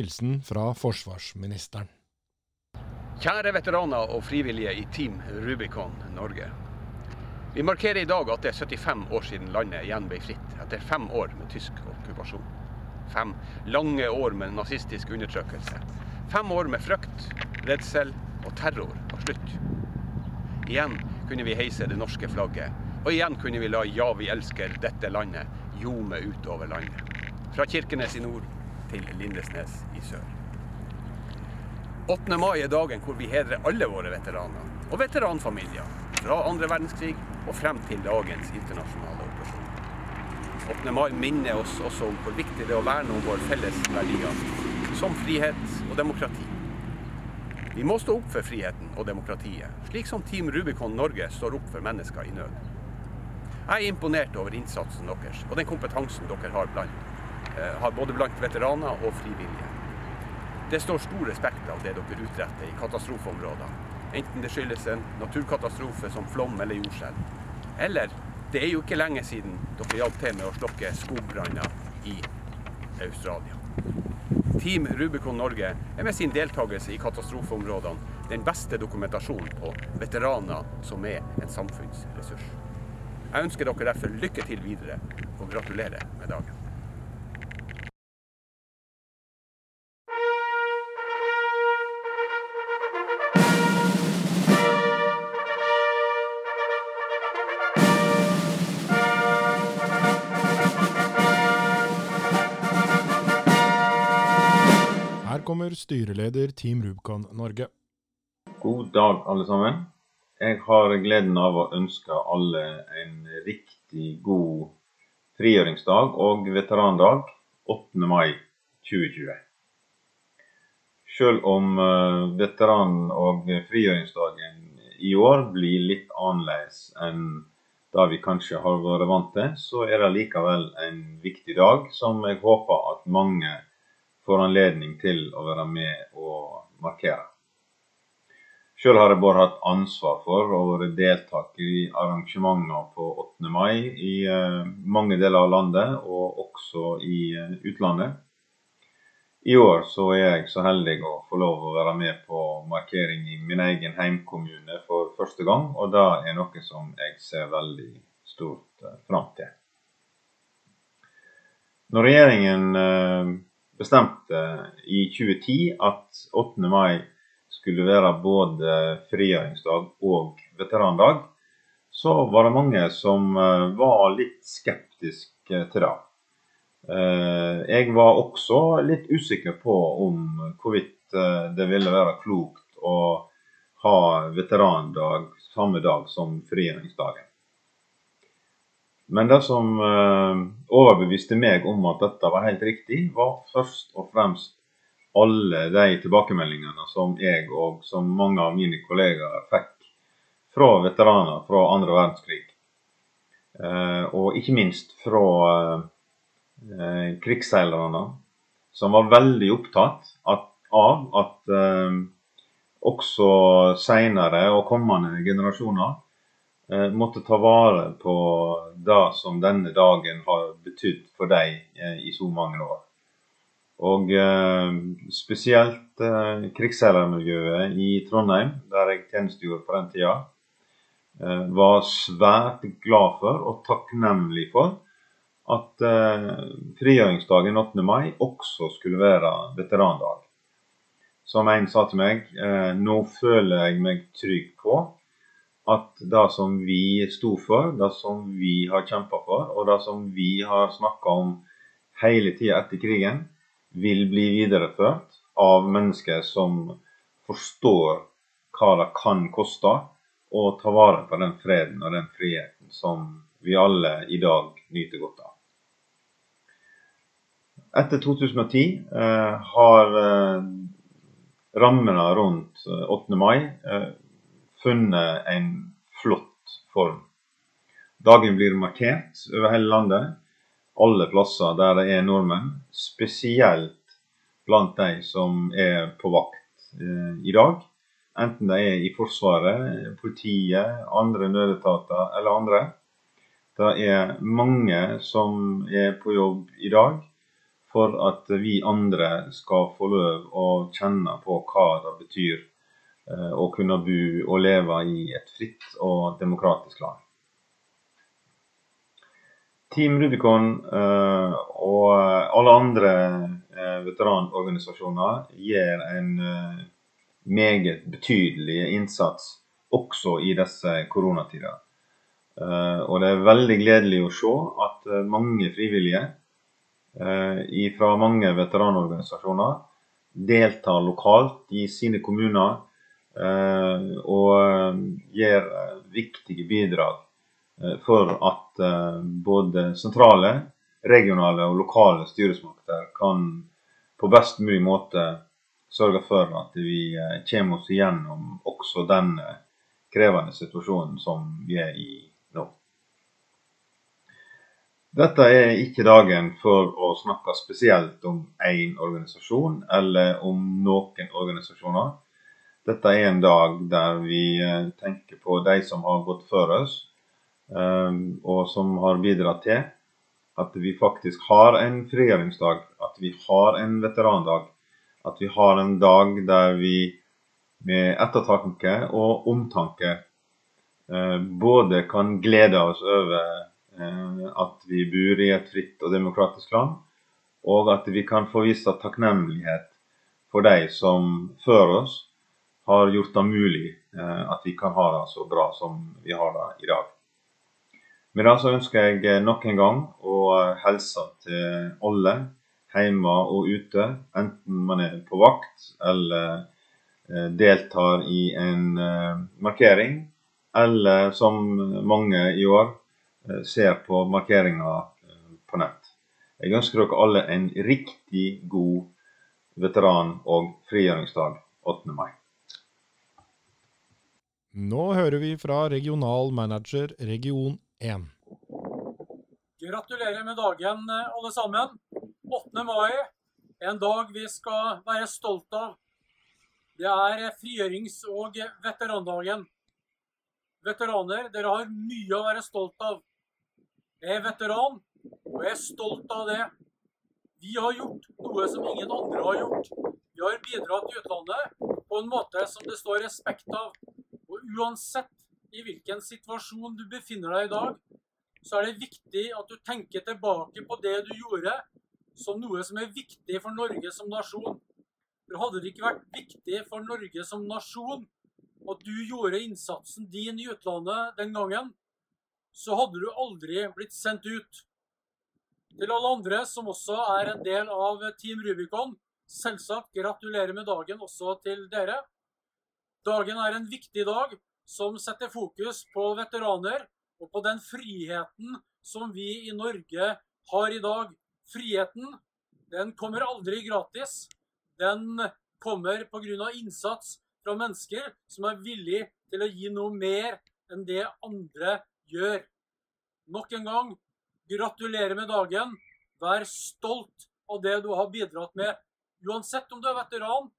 hilsen fra forsvarsministeren. Kjære veteraner og frivillige i Team Rubicon Norge. Vi markerer i dag at det er 75 år siden landet igjen ble fritt, etter fem år med tysk okkupasjon. Fem lange år med nazistisk undertrykkelse. Fem år med frykt, redsel og terror var slutt. Igjen kunne vi heise det norske flagget, og igjen kunne vi la 'Ja, vi elsker dette landet' ljome utover landet. Fra Kirkenes i nord til Lindesnes i sør. 8. mai er dagen hvor vi hedrer alle våre veteraner og veteranfamilier fra andre verdenskrig og frem til dagens internasjonale operasjon. 8. mai minner oss også om hvor viktig det er å verne om våre felles verdier, som frihet og demokrati. Vi må stå opp for friheten og demokratiet, slik som Team Rubicon Norge står opp for mennesker i nød. Jeg er imponert over innsatsen deres og den kompetansen dere har, blant, har både blant veteraner og frivillige. Det står stor respekt av det dere utretter i katastrofeområder. Enten det skyldes en naturkatastrofe som flom eller jordskjelv. Eller det er jo ikke lenge siden dere hjalp til med å slokke skogbranner i Australia. Team Rubicon Norge er med sin deltakelse i katastrofeområdene den beste dokumentasjonen på veteraner som er en samfunnsressurs. Jeg ønsker dere derfor lykke til videre, og gratulerer med dagen. Kommer styreleder Team Rubicon Norge. God dag, alle sammen. Jeg har gleden av å ønske alle en riktig god frigjøringsdag og veterandag 8. mai 2020. Selv om eh, veteran- og frigjøringsdagen i år blir litt annerledes enn det vi kanskje har vært vant til, så er det likevel en viktig dag som jeg håper at mange får anledning til å være med og markere. Sjøl har jeg bare hatt ansvar for å være deltaker i arrangementer på 8. mai i eh, mange deler av landet, og også i eh, utlandet. I år så er jeg så heldig å få lov å være med på markering i min egen heimkommune for første gang, og det er noe som jeg ser veldig stort eh, fram til. Når regjeringen bestemte i 2010 at 8. mai skulle være både frigjøringsdag og veterandag, så var det mange som eh, var litt skeptiske til det. Eh, jeg var også litt usikker på om hvorvidt eh, det ville være klokt å ha veterandag samme dag som frigjøringsdagen. Men det som uh, overbeviste meg om at dette var helt riktig, var først og fremst alle de tilbakemeldingene som jeg og som mange av mine kollegaer fikk fra veteraner fra andre verdenskrig. Uh, og ikke minst fra uh, krigsseilerne, som var veldig opptatt at, av at også seinere og kommende generasjoner Eh, måtte ta vare på det som denne dagen har betydd for deg eh, i så mange år. Og eh, spesielt eh, krigsseilermiljøet i Trondheim, der jeg tjenestegjorde på den tida, eh, var svært glad for og takknemlig for at eh, frigjøringsdagen 8. mai også skulle være veterandag. Som en sa til meg, eh, nå føler jeg meg trygg på at det som vi sto for, det som vi har kjempa for, og det som vi har snakka om hele tida etter krigen, vil bli videreført av mennesker som forstår hva det kan koste å ta vare på den freden og den friheten som vi alle i dag nyter godt av. Etter 2010 eh, har eh, rammene rundt 8. Eh, mai eh, funnet en flott form. Dagen blir markert over hele landet, alle plasser der det er nordmenn. Spesielt blant de som er på vakt eh, i dag. Enten de er i Forsvaret, politiet, andre nødetater eller andre. Det er mange som er på jobb i dag for at vi andre skal få lov å kjenne på hva det betyr å kunne bo og leve i et fritt og demokratisk land. Team Rubicon eh, og alle andre eh, veteranorganisasjoner gjør en meget betydelig innsats også i disse koronatider. Og det er veldig gledelig å se at mange frivillige Eh, fra mange veteranorganisasjoner deltar lokalt i sine kommuner eh, og eh, gir viktige bidrag for at både sentrale, regionale og lokale styresmakter kan på best mulig måte sørge for at vi kommer oss igjennom også denne krevende situasjonen som vi er i nå. Dette er ikke dagen for å snakke spesielt om én organisasjon eller om noen organisasjoner. Dette er en dag der vi eh, tenker på de som har gått før oss, eh, og som har bidratt til at vi faktisk har en frigjøringsdag, at vi har en veterandag. At vi har en dag der vi med ettertanke og omtanke eh, både kan glede oss over at vi bor i et fritt og demokratisk land, og at vi kan få vise takknemlighet for de som før oss har gjort det mulig eh, at vi kan ha det så bra som vi har det i dag. Med det så ønsker jeg eh, nok en gang å helse til alle hjemme og ute, enten man er på vakt eller deltar i en markering, eller som mange i år Eh, ser på markeringa eh, på nett. Jeg ønsker dere alle en riktig god veteran- og frigjøringsdag 8. mai. Nå hører vi fra regional manager region 1. Gratulerer med dagen, eh, alle sammen. 8. mai en dag vi skal være stolt av. Det er frigjørings- og veterandagen. Veteraner, dere har mye å være stolt av. Jeg er veteran, og jeg er stolt av det. Vi har gjort noe som ingen andre har gjort. Vi har bidratt i utlandet på en måte som det står respekt av. Og uansett i hvilken situasjon du befinner deg i dag, så er det viktig at du tenker tilbake på det du gjorde, som noe som er viktig for Norge som nasjon. For hadde det ikke vært viktig for Norge som nasjon at du gjorde innsatsen din i utlandet den gangen, så hadde du aldri blitt sendt ut. Til alle andre som også er en del av Team Rubicon, selvsagt gratulerer med dagen også til dere. Dagen er en viktig dag som setter fokus på veteraner og på den friheten som vi i Norge har i dag. Friheten, den kommer aldri gratis. Den kommer pga. innsats fra mennesker som er villig til å gi noe mer enn det andre gjør. Nok en gang, gratulerer med dagen. Vær stolt av det du har bidratt med, uansett om du er veteran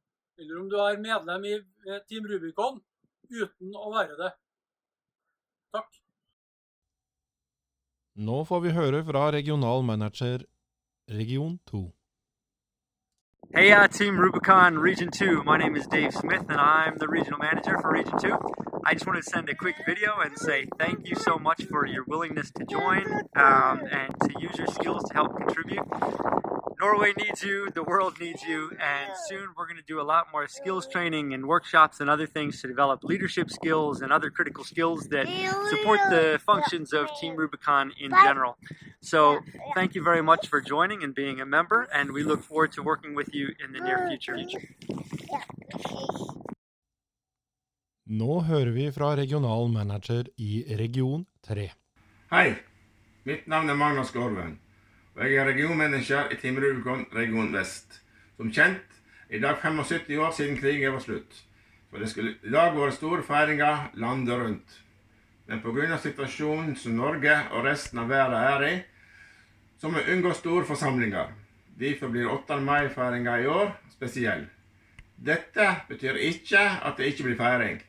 eller om du er medlem i eh, Team Rubicon, uten å være det. Takk. Nå får vi høre fra regional manager region 2. Hey, uh, Team Rubicon Region 2. My name is Dave Smith, and I'm the regional manager for Region 2. I just wanted to send a quick video and say thank you so much for your willingness to join um, and to use your skills to help contribute. Norway needs you, the world needs you, and soon we're going to do a lot more skills training and workshops and other things to develop leadership skills and other critical skills that support the functions of Team Rubicon in general. So, thank you very much for joining and being a member, and we look forward to working with you in the near future. Nå hører vi fra regional manager i region 3. Hei, mitt navn er Magnus Gårdven, og jeg er regionmanager i Team Rubicon region vest. Som kjent i dag 75 år siden krigen var slutt, så det skulle i dag vært store feiringer landet rundt. Men pga. situasjonen som Norge og resten av verden er i, så må vi unngå store forsamlinger. Derfor blir 8. mai-feiringa i år spesiell. Dette betyr ikke at det ikke blir feiring.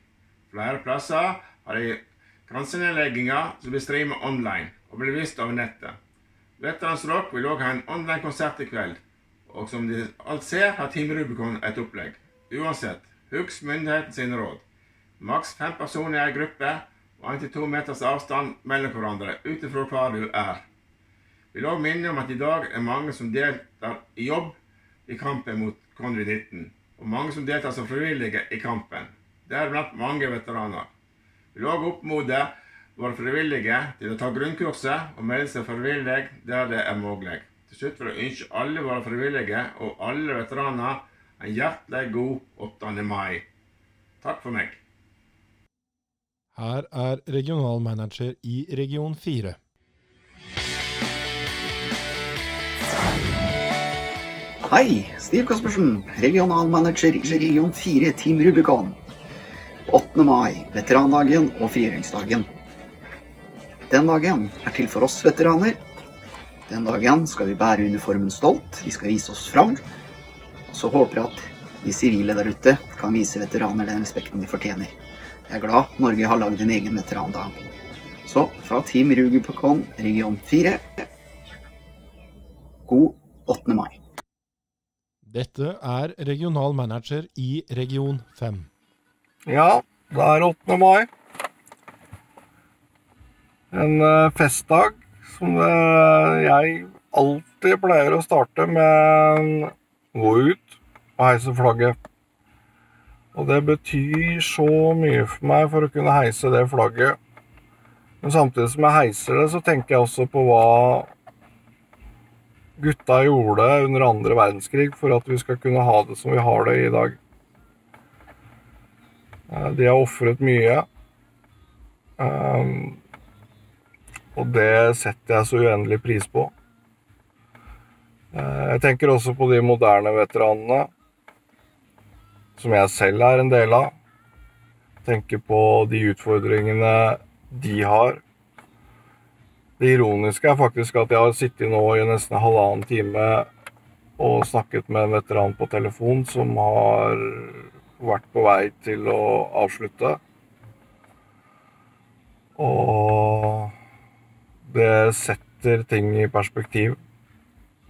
Flere plasser har de grensenedlegginger som blir streamet online og blir vist over nettet. Veterans Rock vil òg ha en online-konsert i kveld. Og som de alt ser, har Team Rubicon et opplegg. Uansett, husk myndighetens råd. Maks fem personer i ei gruppe, og 1-2 meters avstand mellom hverandre, ut ifra hvor du er. Vil òg minne om at i dag er mange som deltar i jobb i kampen mot covid-19, og mange som deltar som frivillige i kampen. Deriblant mange veteraner. Vil òg oppmode våre frivillige til å ta grunnkurset og melde seg frivillig der det er mulig. Til slutt vil jeg ønske alle våre frivillige og alle veteraner en hjertelig god 8. mai. Takk for meg. Her er regional manager i region 4. Hei, Stiv Kaspersen, regionalmanager i region 4 Team Rubicon. 8. mai, veterandagen og frigjøringsdagen. Den dagen er til for oss veteraner. Den dagen skal vi bære uniformen stolt, vi skal vise oss fram. Og så håper jeg at de sivile der ute kan vise veteraner den respekten de fortjener. Jeg er glad Norge har lagd en egen veterandag. Så fra Team Rubicon region 4 god 8. mai. Dette er regional manager i region 5. Ja, det er 8. mai. En eh, festdag som eh, jeg alltid pleier å starte med gå ut og heise flagget. Og det betyr så mye for meg for å kunne heise det flagget. Men samtidig som jeg heiser det, så tenker jeg også på hva gutta gjorde under andre verdenskrig for at vi skal kunne ha det som vi har det i dag. Eh, de har ofret mye. Og det setter jeg så uendelig pris på. Eh, jeg tenker også på de moderne veteranene, som jeg selv er en del av. Jeg tenker på de utfordringene de har. Det ironiske er faktisk at jeg har sittet nå i nesten halvannen time og snakket med en veteran på telefon som har vært på vei til å avslutte. Og det setter ting i perspektiv.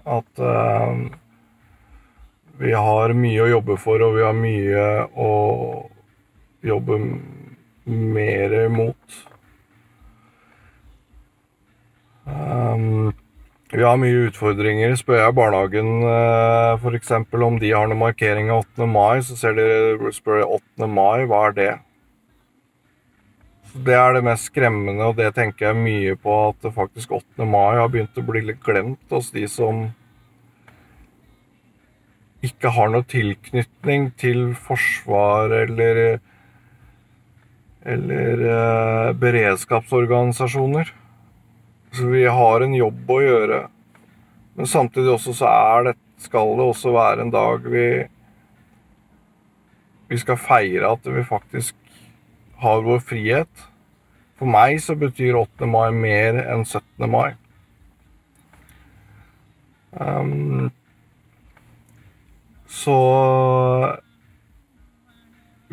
At uh, vi har mye å jobbe for, og vi har mye å jobbe mer mot. Um, vi har mye utfordringer. Spør jeg barnehagen uh, f.eks. om de har noen markering av 8. mai, så ser de, spør jeg 8. mai, hva er det? Det er det mest skremmende, og det tenker jeg mye på at faktisk 8. mai har begynt å bli litt glemt hos de som ikke har noe tilknytning til forsvar eller eller eh, beredskapsorganisasjoner. Så vi har en jobb å gjøre. Men samtidig også så er det, skal det også være en dag vi Vi skal feire at vi faktisk har vår frihet. For meg så betyr 8. mai mer enn 17. mai. Um, så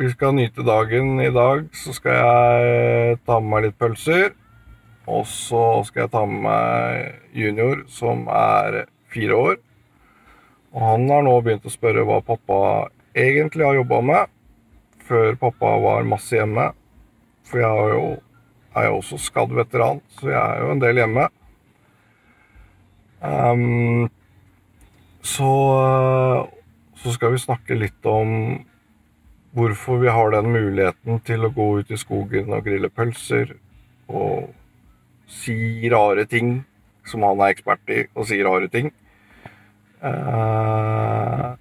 vi skal nyte dagen i dag. Så skal jeg ta med meg litt pølser. Og så skal jeg ta med meg junior, som er fire år. Og han har nå begynt å spørre hva pappa egentlig har jobba med, før pappa var masse hjemme. For jeg jo, er jo også skadd veteran, så jeg er jo en del hjemme. Um, så, så skal vi snakke litt om hvorfor vi har den muligheten til å gå ut i skogen og grille pølser. Og si rare ting, som han er ekspert i, og si rare ting. Uh,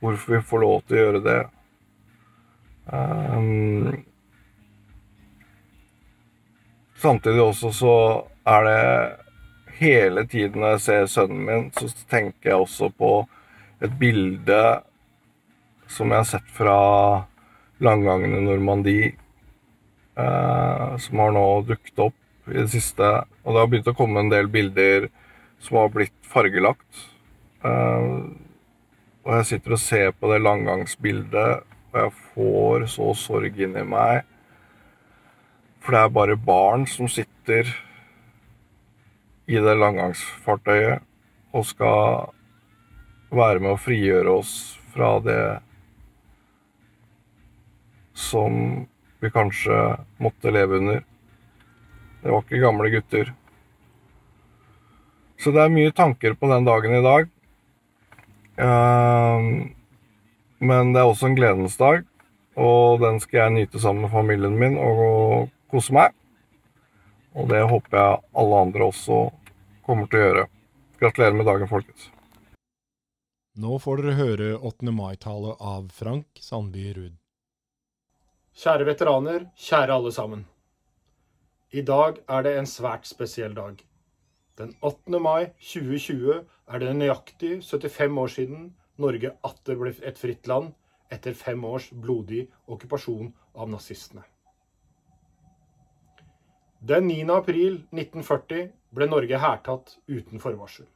hvorfor vi får lov til å gjøre det. Um, samtidig også så er det hele tiden når jeg ser sønnen min, så tenker jeg også på et bilde som jeg har sett fra landgangen i Normandie, eh, som har nå dukket opp i det siste. Og det har begynt å komme en del bilder som har blitt fargelagt. Eh, og jeg sitter og ser på det langgangsbildet, og jeg får så sorg inni meg. For det er bare barn som sitter i det langgangsfartøyet og skal være med å frigjøre oss fra det som vi kanskje måtte leve under. Det var ikke gamle gutter. Så det er mye tanker på den dagen i dag. Eh, men det er også en gledens dag, og den skal jeg nyte sammen med familien min og kose meg. Og det håper jeg alle andre også kommer til å gjøre. Gratulerer med dagen, folkens. Nå får dere høre 8. mai-tale av Frank Sandby Ruud. Kjære veteraner, kjære alle sammen. I dag er det en svært spesiell dag. Den 8. mai 2020 er det nøyaktig 75 år siden Norge atter ble et fritt land etter fem års blodig okkupasjon av nazistene. Den 9. april 1940 ble Norge hærtatt uten forvarsel.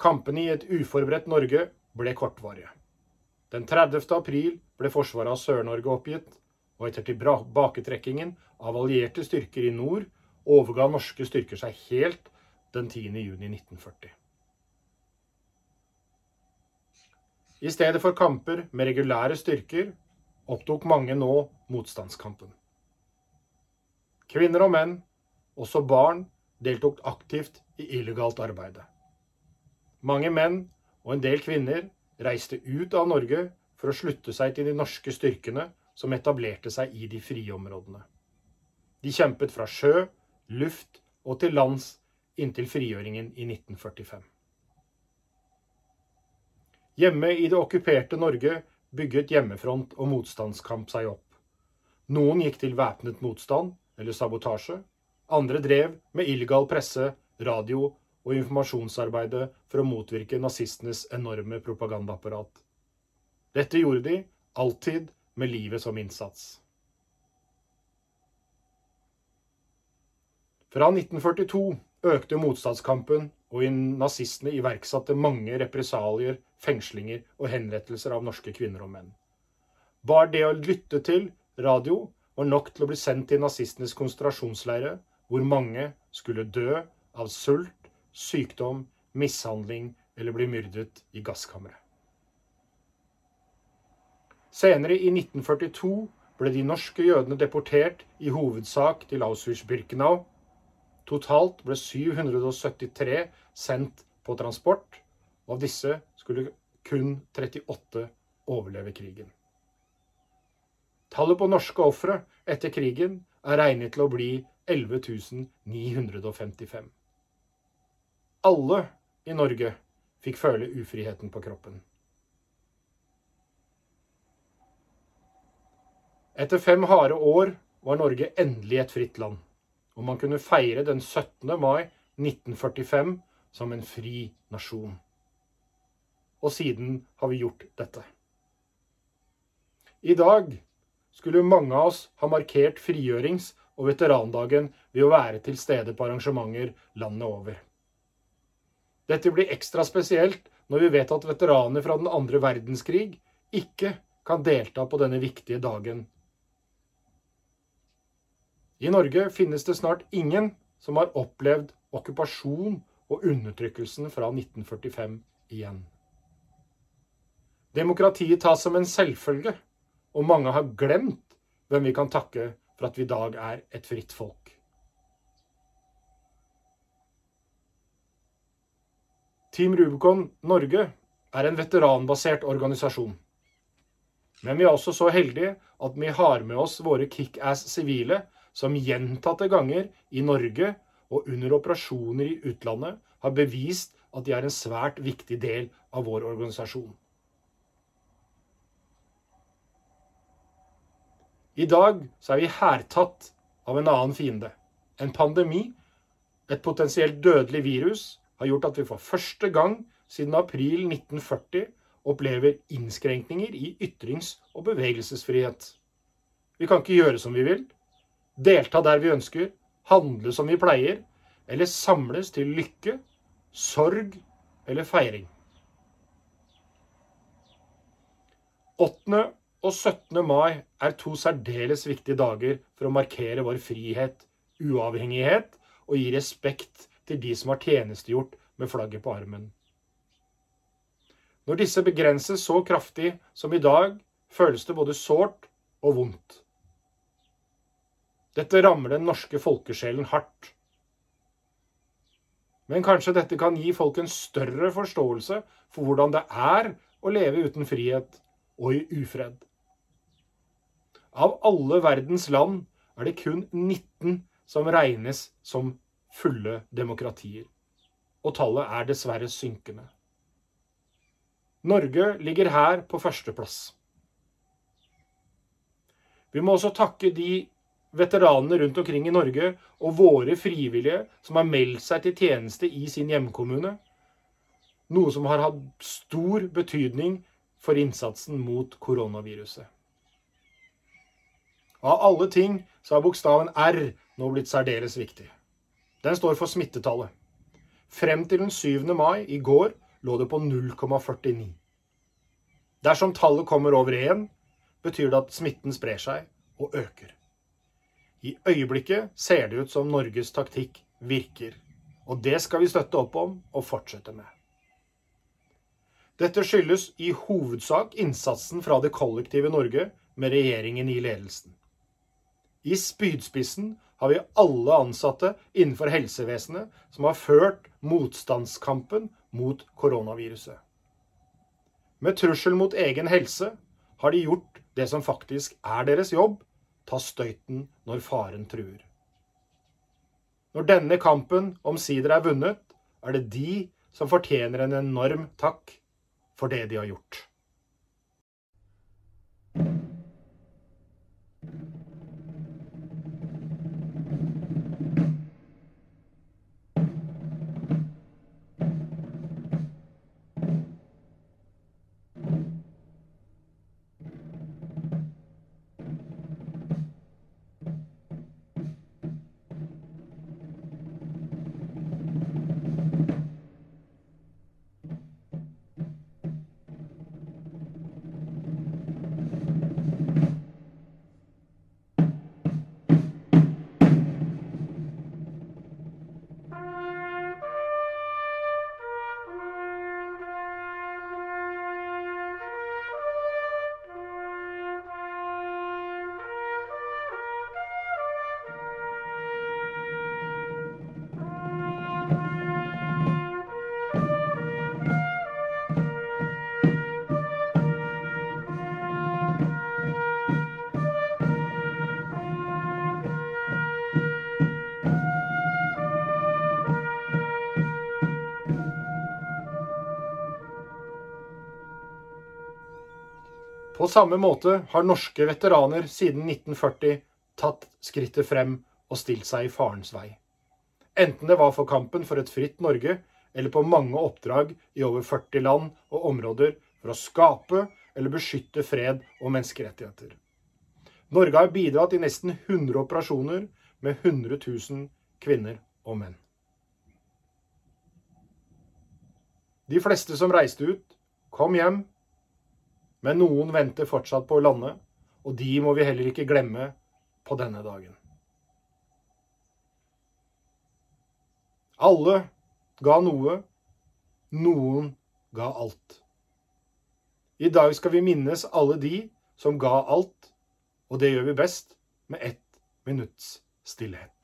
Kampene i et uforberedt Norge ble kortvarige. Den 30. april ble forsvaret av Sør-Norge oppgitt, og etter tilbaketrekkingen av allierte styrker i nord overga norske styrker seg helt den 10. juni 1940. I stedet for kamper med regulære styrker opptok mange nå motstandskampen. Kvinner og menn, også barn, deltok aktivt i illegalt arbeide. Mange menn og en del kvinner reiste ut av Norge for å slutte seg til de norske styrkene som etablerte seg i de frie områdene. De kjempet fra sjø, luft og til lands inntil frigjøringen i 1945. Hjemme i det okkuperte Norge bygget hjemmefront og motstandskamp seg opp. Noen gikk til væpnet motstand eller sabotasje. Andre drev med illegal presse, radio og informasjonsarbeidet for å motvirke nazistenes enorme propagandaapparat. Dette gjorde de alltid med livet som innsats. Fra 1942 økte motstandskampen, og nazistene iverksatte mange represalier, fengslinger og henrettelser av norske kvinner og menn. Bare det å lytte til radio var nok til å bli sendt til nazistenes konsentrasjonsleire, hvor mange skulle dø av sult, sykdom, mishandling eller bli myrdet i gasskammeret. Senere, i 1942, ble de norske jødene deportert i hovedsak til Auschwitz-Birkenau. Totalt ble 773 sendt på transport, og av disse skulle kun 38 overleve krigen. Tallet på norske ofre etter krigen er regnet til å bli 11.955. Alle i Norge fikk føle ufriheten på kroppen. Etter fem harde år var Norge endelig et fritt land, og man kunne feire den 17. mai 1945 som en fri nasjon. Og siden har vi gjort dette. I dag skulle mange av oss ha markert frigjørings- og veterandagen ved å være til stede på arrangementer landet over. Dette blir ekstra spesielt når vi vet at veteraner fra den andre verdenskrig ikke kan delta på denne viktige dagen i Norge finnes det snart ingen som har opplevd okkupasjon og undertrykkelsen fra 1945 igjen. Demokratiet tas som en selvfølge, og mange har glemt hvem vi kan takke for at vi i dag er et fritt folk. Team Rubicon Norge er en veteranbasert organisasjon. Men vi er også så heldige at vi har med oss våre kickass sivile som gjentatte ganger i Norge og under operasjoner i utlandet har bevist at de er en svært viktig del av vår organisasjon. I dag så er vi hærtatt av en annen fiende. En pandemi, et potensielt dødelig virus, har gjort at vi for første gang siden april 1940 opplever innskrenkninger i ytrings- og bevegelsesfrihet. Vi kan ikke gjøre som vi vil delta der vi ønsker, handle som vi pleier, eller samles til lykke, sorg eller feiring. 8. og 17. mai er to særdeles viktige dager for å markere vår frihet, uavhengighet og gi respekt til de som har tjenestegjort med flagget på armen. Når disse begrenses så kraftig som i dag, føles det både sårt og vondt. Dette rammer den norske folkesjelen hardt. Men kanskje dette kan gi folk en større forståelse for hvordan det er å leve uten frihet og i ufred. Av alle verdens land er det kun 19 som regnes som fulle demokratier. Og tallet er dessverre synkende. Norge ligger her på førsteplass. Vi må også takke de veteranene rundt omkring i Norge og våre frivillige som har meldt seg til tjeneste i sin hjemkommune. Noe som har hatt stor betydning for innsatsen mot koronaviruset. Av alle ting så har bokstaven R nå blitt særdeles viktig. Den står for smittetallet. Frem til den 7. mai i går lå det på 0,49. Dersom tallet kommer over 1, betyr det at smitten sprer seg og øker. I øyeblikket ser det ut som Norges taktikk virker. Og det skal vi støtte opp om og fortsette med. Dette skyldes i hovedsak innsatsen fra det kollektive Norge med regjeringen i ledelsen. I spydspissen har vi alle ansatte innenfor helsevesenet som har ført motstandskampen mot koronaviruset. Med trussel mot egen helse har de gjort det som faktisk er deres jobb, ta støyten når faren truer. Når denne kampen omsider er vunnet, er det de som fortjener en enorm takk for det de har gjort. På samme måte har norske veteraner siden 1940 tatt skrittet frem og stilt seg i farens vei. Enten det var for kampen for et fritt Norge, eller på mange oppdrag i over 40 land og områder for å skape eller beskytte fred og menneskerettigheter. Norge har bidratt i nesten 100 operasjoner med 100 000 kvinner og menn. De fleste som reiste ut, kom hjem men noen venter fortsatt på å lande, og de må vi heller ikke glemme på denne dagen. Alle ga noe, noen ga alt. I dag skal vi minnes alle de som ga alt, og det gjør vi best med ett minutts stillhet.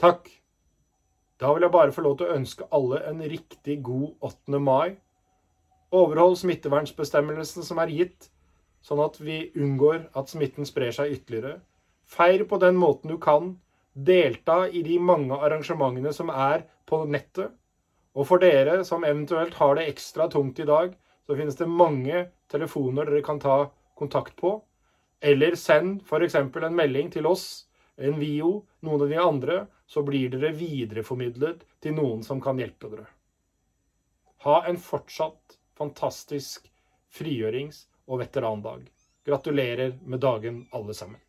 Takk Da vil jeg bare få lov til å ønske alle en riktig god 8. mai. Overhold smittevernbestemmelsen som er gitt, sånn at vi unngår at smitten sprer seg ytterligere. Feir på den måten du kan. Delta i de mange arrangementene som er på nettet. Og for dere som eventuelt har det ekstra tungt i dag, så finnes det mange telefoner dere kan ta kontakt på. Eller send f.eks. en melding til oss, en VIO, noen av de andre, så blir dere videreformidlet til noen som kan hjelpe dere. Ha en fortsatt fantastisk frigjørings- og veterandag. Gratulerer med dagen, alle sammen.